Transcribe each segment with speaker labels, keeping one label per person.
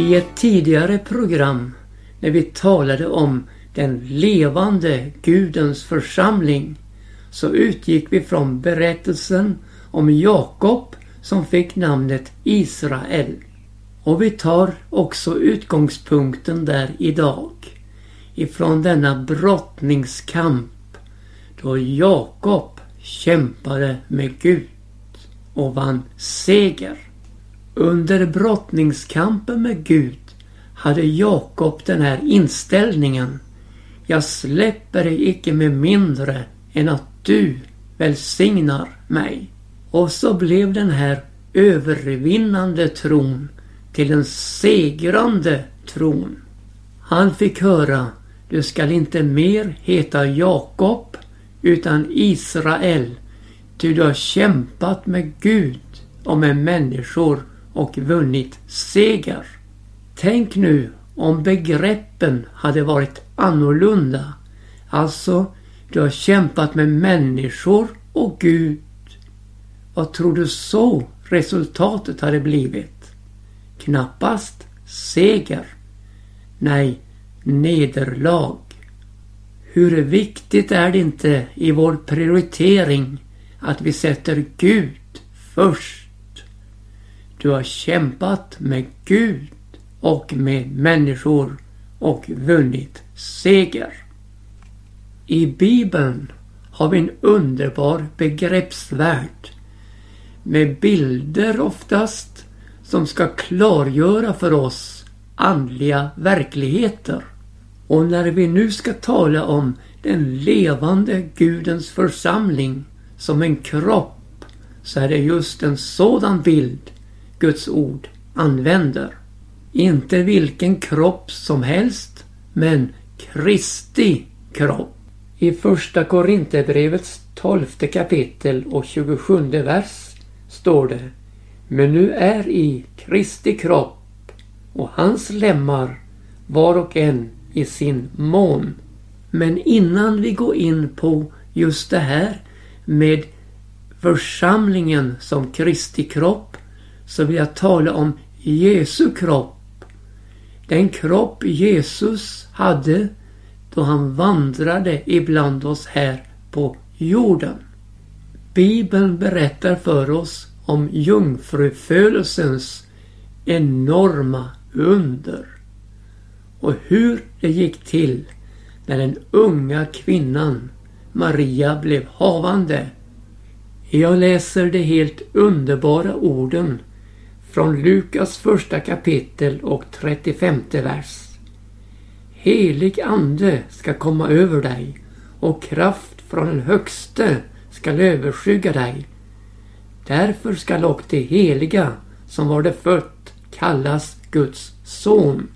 Speaker 1: I ett tidigare program när vi talade om den levande Gudens församling så utgick vi från berättelsen om Jakob som fick namnet Israel. Och vi tar också utgångspunkten där idag. Ifrån denna brottningskamp då Jakob kämpade med Gud och vann seger. Under brottningskampen med Gud hade Jakob den här inställningen. Jag släpper dig icke med mindre än att du välsignar mig. Och så blev den här övervinnande tron till en segrande tron. Han fick höra, du skall inte mer heta Jakob utan Israel, ty du har kämpat med Gud och med människor och vunnit seger. Tänk nu om begreppen hade varit annorlunda. Alltså, du har kämpat med människor och Gud. Vad tror du så resultatet hade blivit? Knappast seger. Nej, nederlag. Hur viktigt är det inte i vår prioritering att vi sätter Gud först? Du har kämpat med Gud och med människor och vunnit seger. I Bibeln har vi en underbar begreppsvärld med bilder oftast som ska klargöra för oss andliga verkligheter. Och när vi nu ska tala om den levande Gudens församling som en kropp så är det just en sådan bild Guds ord använder. Inte vilken kropp som helst, men Kristi kropp. I första Korinthierbrevets tolfte kapitel och 27 vers står det Men nu är i Kristi kropp och hans lemmar var och en i sin mån. Men innan vi går in på just det här med församlingen som Kristi kropp så vill jag tala om Jesu kropp. Den kropp Jesus hade då han vandrade ibland oss här på jorden. Bibeln berättar för oss om jungfrufödelsens enorma under och hur det gick till när den unga kvinnan Maria blev havande. Jag läser de helt underbara orden från Lukas första kapitel och 35 vers. Helig ande ska komma över dig och kraft från den högste skall överskygga dig. Därför skall och det heliga som var det fött kallas Guds son.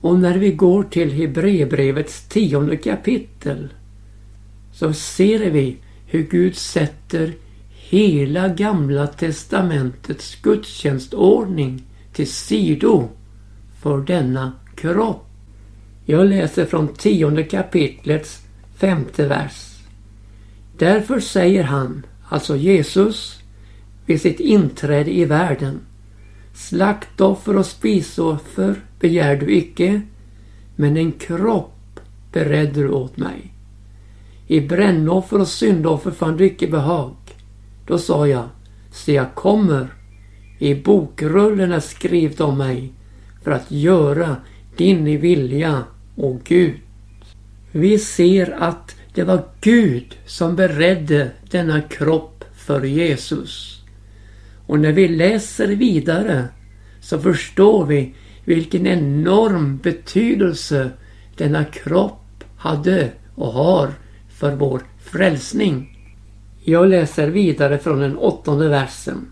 Speaker 1: Och när vi går till Hebreerbrevets tionde kapitel så ser vi hur Gud sätter hela gamla testamentets gudstjänstordning till sido för denna kropp. Jag läser från tionde kapitlets femte vers. Därför säger han, alltså Jesus, vid sitt inträde i världen. Slaktoffer och spisoffer begär du icke, men en kropp beredde du åt mig. I brännoffer och syndoffer fann du icke behag. Då sa jag, se jag kommer. I bokrullen är skrivet om mig för att göra din vilja, och Gud. Vi ser att det var Gud som beredde denna kropp för Jesus. Och när vi läser vidare så förstår vi vilken enorm betydelse denna kropp hade och har för vår frälsning. Jag läser vidare från den åttonde versen.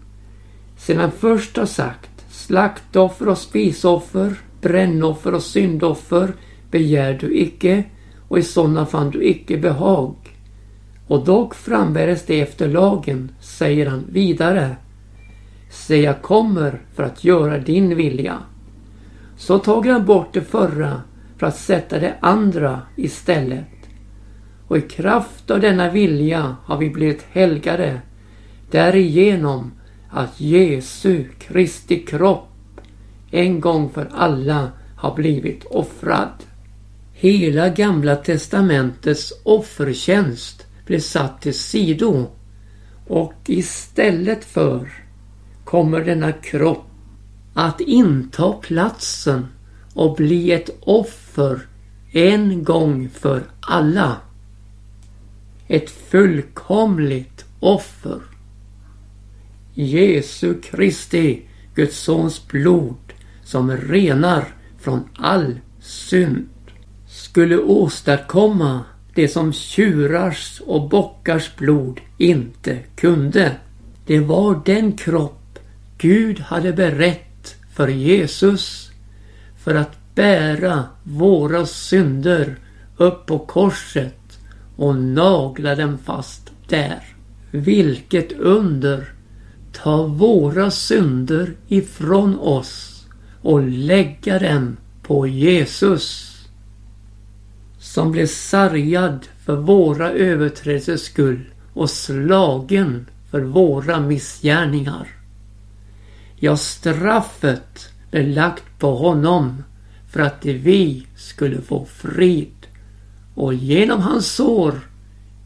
Speaker 1: Sedan först har sagt slaktoffer och spisoffer, brännoffer och syndoffer begär du icke och i sådana fann du icke behag. Och dock frambäres det efter lagen, säger han vidare. Se, jag kommer för att göra din vilja. Så tog han bort det förra för att sätta det andra istället och i kraft av denna vilja har vi blivit helgade därigenom att Jesu Kristi kropp en gång för alla har blivit offrad. Hela gamla testamentets offertjänst blev satt till sido och istället för kommer denna kropp att inta platsen och bli ett offer en gång för alla. Ett fullkomligt offer. Jesu Kristi, Guds sons blod som renar från all synd skulle åstadkomma det som tjurars och bockars blod inte kunde. Det var den kropp Gud hade berett för Jesus för att bära våra synder upp på korset och nagla dem fast där. Vilket under! Ta våra synder ifrån oss och lägga dem på Jesus som blev sargad för våra överträdelsers skull och slagen för våra missgärningar. Ja, straffet blev lagt på honom för att vi skulle få frid och genom hans sår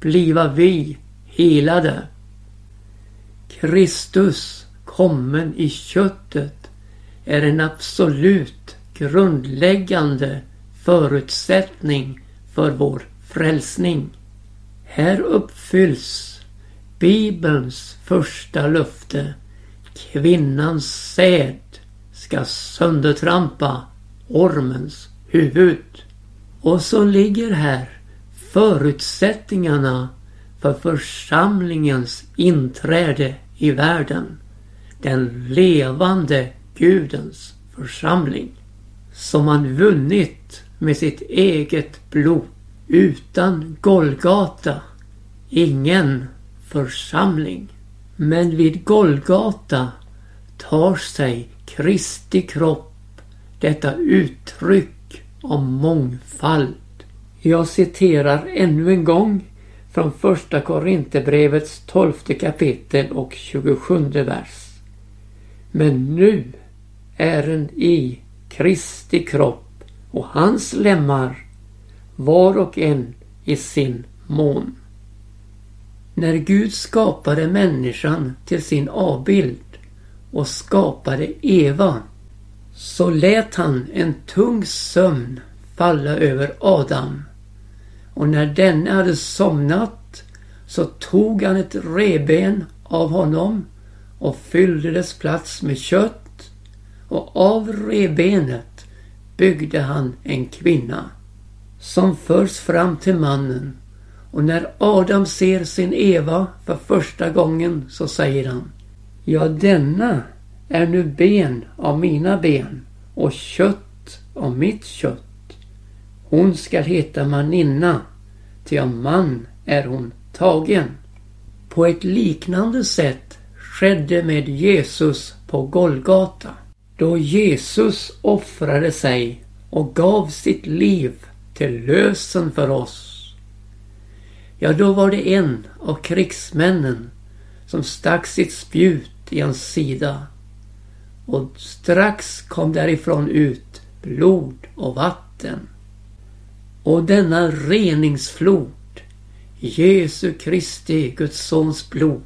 Speaker 1: bliva vi helade. Kristus kommen i köttet är en absolut grundläggande förutsättning för vår frälsning. Här uppfylls Bibelns första löfte. Kvinnans säd ska söndertrampa ormens huvud. Och så ligger här förutsättningarna för församlingens inträde i världen. Den levande Gudens församling. Som han vunnit med sitt eget blod. Utan Golgata ingen församling. Men vid Golgata tar sig Kristi kropp detta uttryck om mångfald. Jag citerar ännu en gång från första Korinthierbrevets tolfte kapitel och 27 vers. Men nu ären i Kristi kropp och hans lemmar var och en i sin mån. När Gud skapade människan till sin avbild och skapade Eva så lät han en tung sömn falla över Adam. Och när denne hade somnat så tog han ett reben av honom och fyllde dess plats med kött. Och av rebenet byggde han en kvinna som förs fram till mannen. Och när Adam ser sin Eva för första gången så säger han Ja, denna är nu ben av mina ben och kött av mitt kött. Hon skall heta maninna, till av man är hon tagen. På ett liknande sätt skedde med Jesus på Golgata. Då Jesus offrade sig och gav sitt liv till lösen för oss. Ja, då var det en av krigsmännen som stack sitt spjut i hans sida. Och strax kom därifrån ut blod och vatten. Och denna reningsflod, Jesu Kristi, Guds sons blod,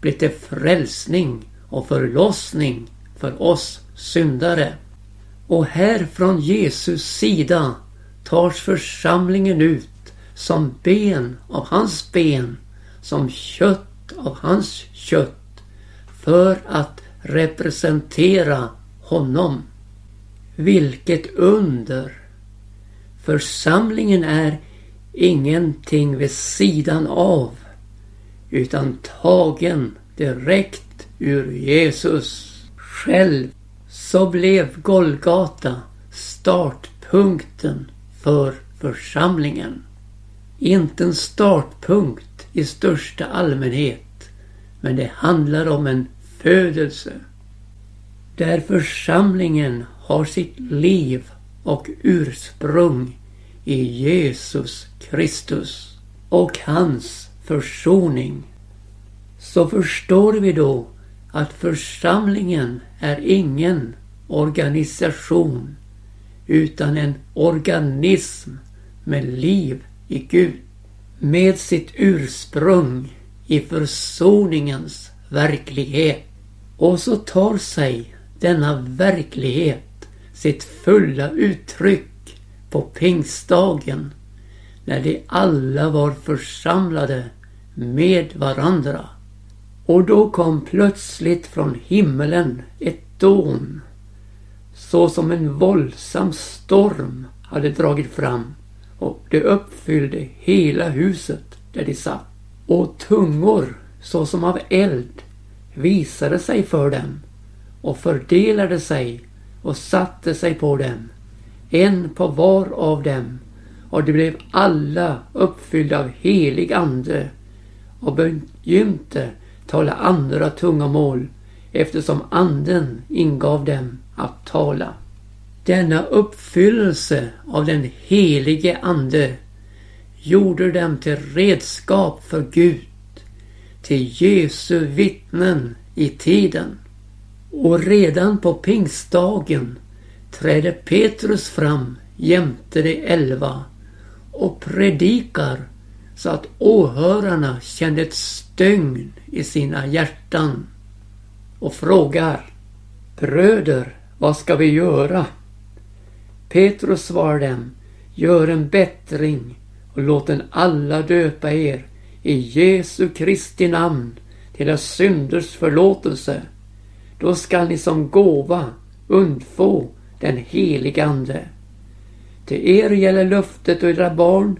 Speaker 1: blev till frälsning och förlossning för oss syndare. Och här från Jesus sida tas församlingen ut som ben av hans ben, som kött av hans kött, för att representera honom. Vilket under! Församlingen är ingenting vid sidan av utan tagen direkt ur Jesus själv. Så blev Golgata startpunkten för församlingen. Inte en startpunkt i största allmänhet men det handlar om en födelse. Där församlingen har sitt liv och ursprung i Jesus Kristus och hans försoning. Så förstår vi då att församlingen är ingen organisation utan en organism med liv i Gud. Med sitt ursprung i försoningens verklighet. Och så tar sig denna verklighet sitt fulla uttryck på pingstdagen när de alla var församlade med varandra. Och då kom plötsligt från himmelen ett dån så som en våldsam storm hade dragit fram och det uppfyllde hela huset där de satt. Och tungor såsom av eld visade sig för dem och fördelade sig och satte sig på dem, en på var av dem och de blev alla uppfyllda av helig ande och begynte tala andra tungomål eftersom anden ingav dem att tala. Denna uppfyllelse av den helige ande gjorde dem till redskap för Gud, till Jesu vittnen i tiden. Och redan på pingstdagen trädde Petrus fram jämte de elva och predikar så att åhörarna kände ett stygn i sina hjärtan och frågar Bröder, vad ska vi göra? Petrus svarar dem Gör en bättring och låt den alla döpa er i Jesu Kristi namn till er synders förlåtelse. Då skall ni som gåva undfå den helige Ande. Till er gäller löftet och era barn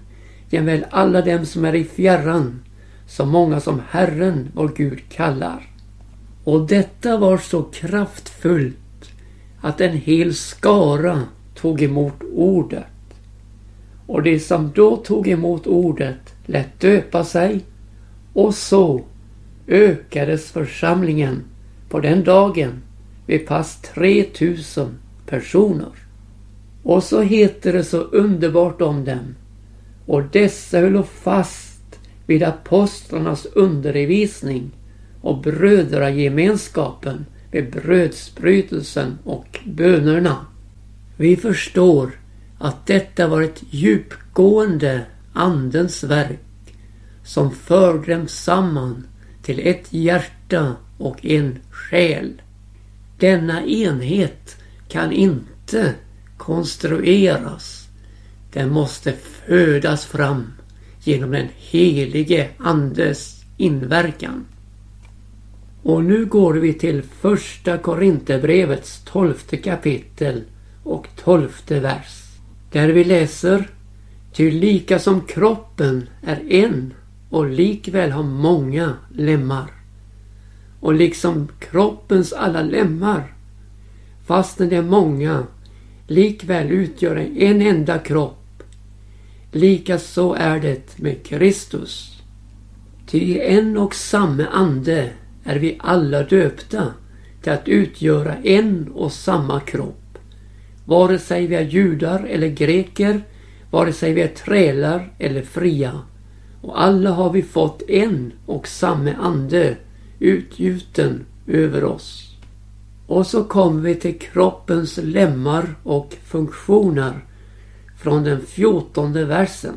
Speaker 1: jämväl alla dem som är i fjärran, så många som Herren vår Gud kallar. Och detta var så kraftfullt att en hel skara tog emot ordet. Och de som då tog emot ordet lät döpa sig och så ökades församlingen på den dagen vid pass 3000 personer. Och så heter det så underbart om dem. Och dessa höll fast vid apostlarnas undervisning och brödragemenskapen vid brödsbrytelsen och bönerna. Vi förstår att detta var ett djupgående Andens verk som för dem samman till ett hjärta och en själ. Denna enhet kan inte konstrueras. Den måste födas fram genom den helige Andes inverkan. Och nu går vi till första Korinthierbrevets tolfte kapitel och tolfte vers. Där vi läser Ty lika som kroppen är en och likväl har många lemmar. Och liksom kroppens alla lemmar, fastän det är många, likväl utgör en enda kropp. Lika så är det med Kristus. Ty i en och samma ande är vi alla döpta till att utgöra en och samma kropp. Vare sig vi är judar eller greker, vare sig vi är trälar eller fria. Och alla har vi fått en och samma ande utgjuten över oss. Och så kommer vi till kroppens lemmar och funktioner från den fjortonde versen.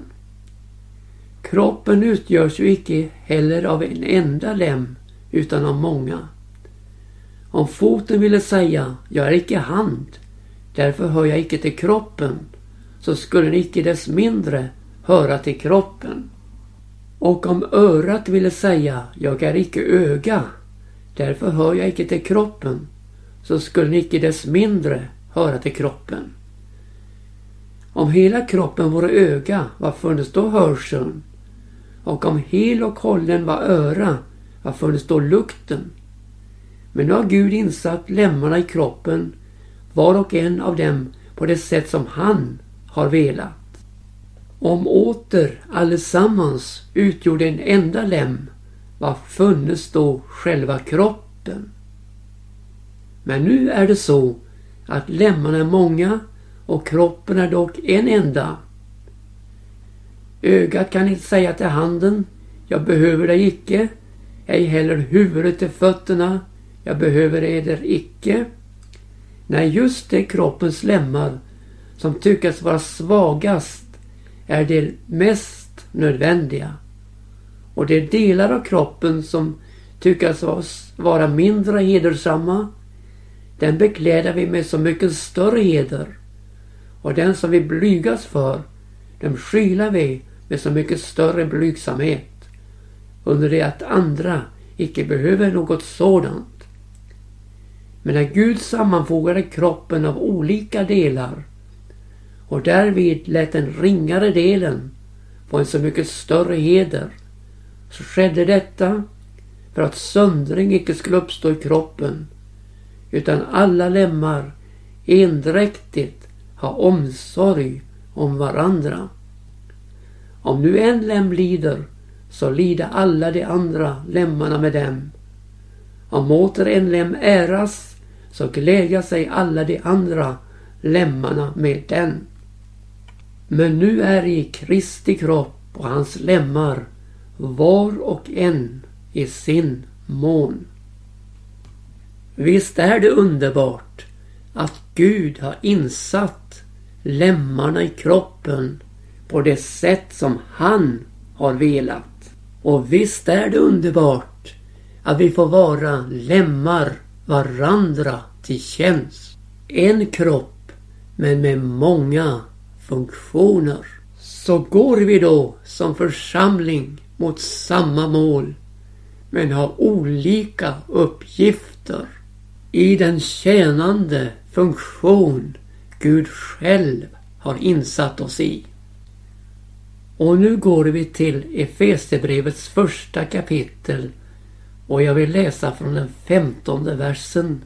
Speaker 1: Kroppen utgörs ju icke heller av en enda lem utan av många. Om foten ville säga, jag är icke hand, därför hör jag icke till kroppen, så skulle den icke dess mindre höra till kroppen. Och om örat ville säga, jag är icke öga, därför hör jag icke till kroppen, så skulle den icke dess mindre höra till kroppen. Om hela kroppen vore öga, vad funnes då hörseln? Och om hel och hållen var öra, vad funnes då lukten? Men nu har Gud insatt lemmarna i kroppen, var och en av dem på det sätt som han har velat. Om åter allesammans utgjorde en enda lem, vad funnes då själva kroppen? Men nu är det så att lemmarna är många och kroppen är dock en enda. Ögat kan inte säga till handen, jag behöver dig icke, ej heller huvudet till fötterna, jag behöver eder icke. Nej, just det kroppens lemmar som tyckas vara svagast är det mest nödvändiga. Och de delar av kroppen som tyckas vara mindre hedersamma, den bekläder vi med så mycket större heder. Och den som vi blygas för, den skylar vi med så mycket större blygsamhet. Under det att andra icke behöver något sådant. Men när Gud sammanfogade kroppen av olika delar och därvid lät den ringare delen få en så mycket större heder så skedde detta för att söndring icke skulle uppstå i kroppen utan alla lemmar endräktigt ha omsorg om varandra. Om nu en lem lider så lider alla de andra lemmarna med dem. Om åter en lem äras så glädja sig alla de andra lemmarna med den. Men nu är i Kristi kropp och hans lemmar var och en i sin mån. Visst är det underbart att Gud har insatt lemmarna i kroppen på det sätt som han har velat. Och visst är det underbart att vi får vara lemmar varandra till tjänst. En kropp men med många funktioner. Så går vi då som församling mot samma mål men har olika uppgifter i den tjänande funktion Gud själv har insatt oss i. Och nu går vi till Efesierbrevets första kapitel och jag vill läsa från den femtonde versen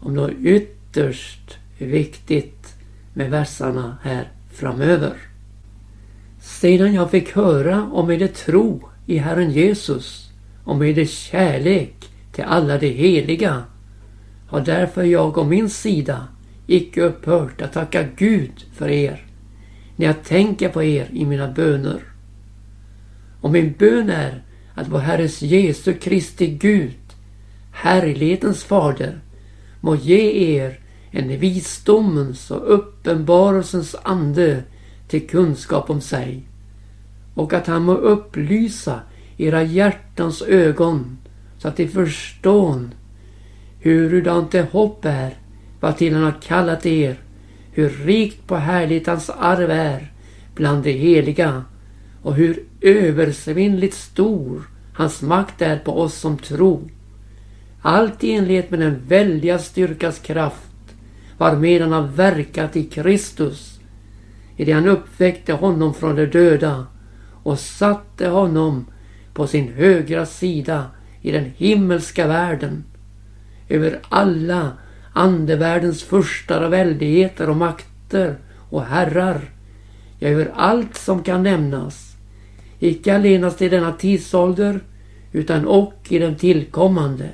Speaker 1: om något ytterst viktigt med versarna här framöver. Sedan jag fick höra om er tro i Herren Jesus, om er kärlek till alla de heliga, har därför jag å min sida icke upphört att tacka Gud för er, när jag tänker på er i mina böner. Och min bön är att vår Herres Jesu Kristi Gud, härlighetens fader, må ge er en visdomens och uppenbarelsens ande till kunskap om sig och att han må upplysa era hjärtans ögon så att de förstår hurudant det hopp är vad till han har kallat er hur rikt på härlighet hans arv är bland de heliga och hur översvinnligt stor hans makt är på oss som tro. Allt i enlighet med den väldiga styrkas kraft varmed han har verkat i Kristus. I det han uppväckte honom från de döda och satte honom på sin högra sida i den himmelska världen. Över alla andevärldens furstar och väldigheter och makter och herrar, ja över allt som kan nämnas, icke allenast i denna tidsålder utan och i den tillkommande.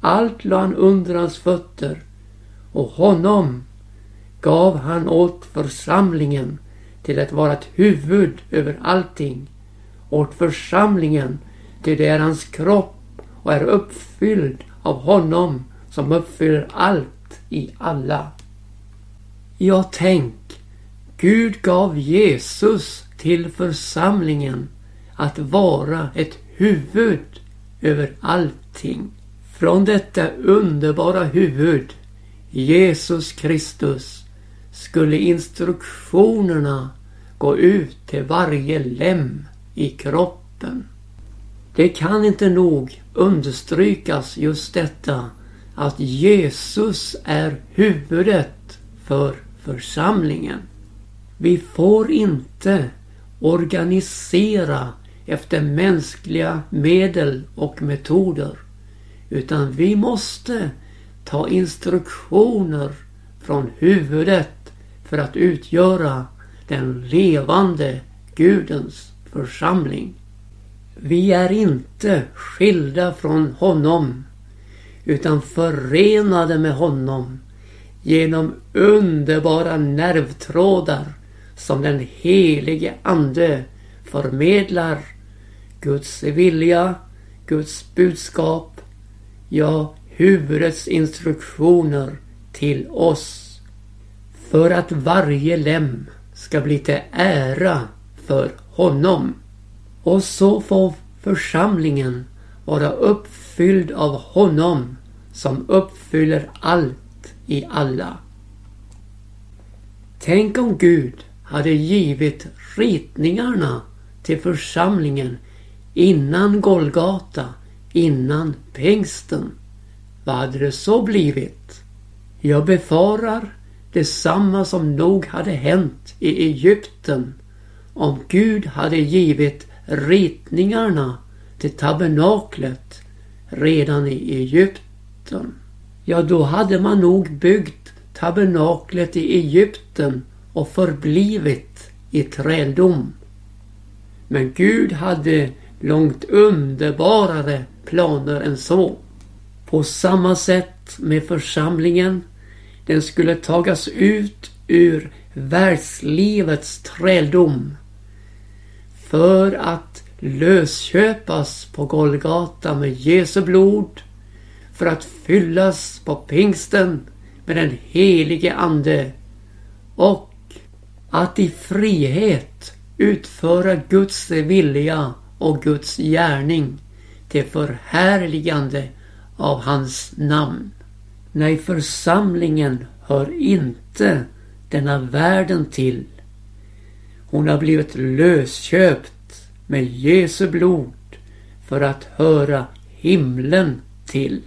Speaker 1: Allt la han under hans fötter och honom gav han åt församlingen till att vara ett huvud över allting. Åt församlingen till det är hans kropp och är uppfylld av honom som uppfyller allt i alla. Ja, tänk. Gud gav Jesus till församlingen att vara ett huvud över allting. Från detta underbara huvud, Jesus Kristus, skulle instruktionerna gå ut till varje lem i kroppen. Det kan inte nog understrykas just detta att Jesus är huvudet för församlingen. Vi får inte organisera efter mänskliga medel och metoder. Utan vi måste ta instruktioner från huvudet för att utgöra den levande Gudens församling. Vi är inte skilda från honom utan förenade med honom genom underbara nervtrådar som den helige Ande förmedlar Guds vilja, Guds budskap, ja huvudets instruktioner till oss. För att varje lem ska bli till ära för honom. Och så får församlingen vara uppfylld av honom som uppfyller allt i alla. Tänk om Gud hade givit ritningarna till församlingen innan Golgata, innan pingsten. Vad hade det så blivit? Jag befarar detsamma som nog hade hänt i Egypten om Gud hade givit ritningarna till tabernaklet redan i Egypten. Ja, då hade man nog byggt tabernaklet i Egypten och förblivit i träldom. Men Gud hade långt underbarare planer än så. På samma sätt med församlingen. Den skulle tagas ut ur världslivets träldom för att lösköpas på Golgata med Jesu blod för att fyllas på pingsten med den helige Ande och att i frihet utföra Guds vilja och Guds gärning till förhärligande av hans namn. Nej, församlingen hör inte denna världen till. Hon har blivit lösköpt med Jesu blod för att höra himlen till.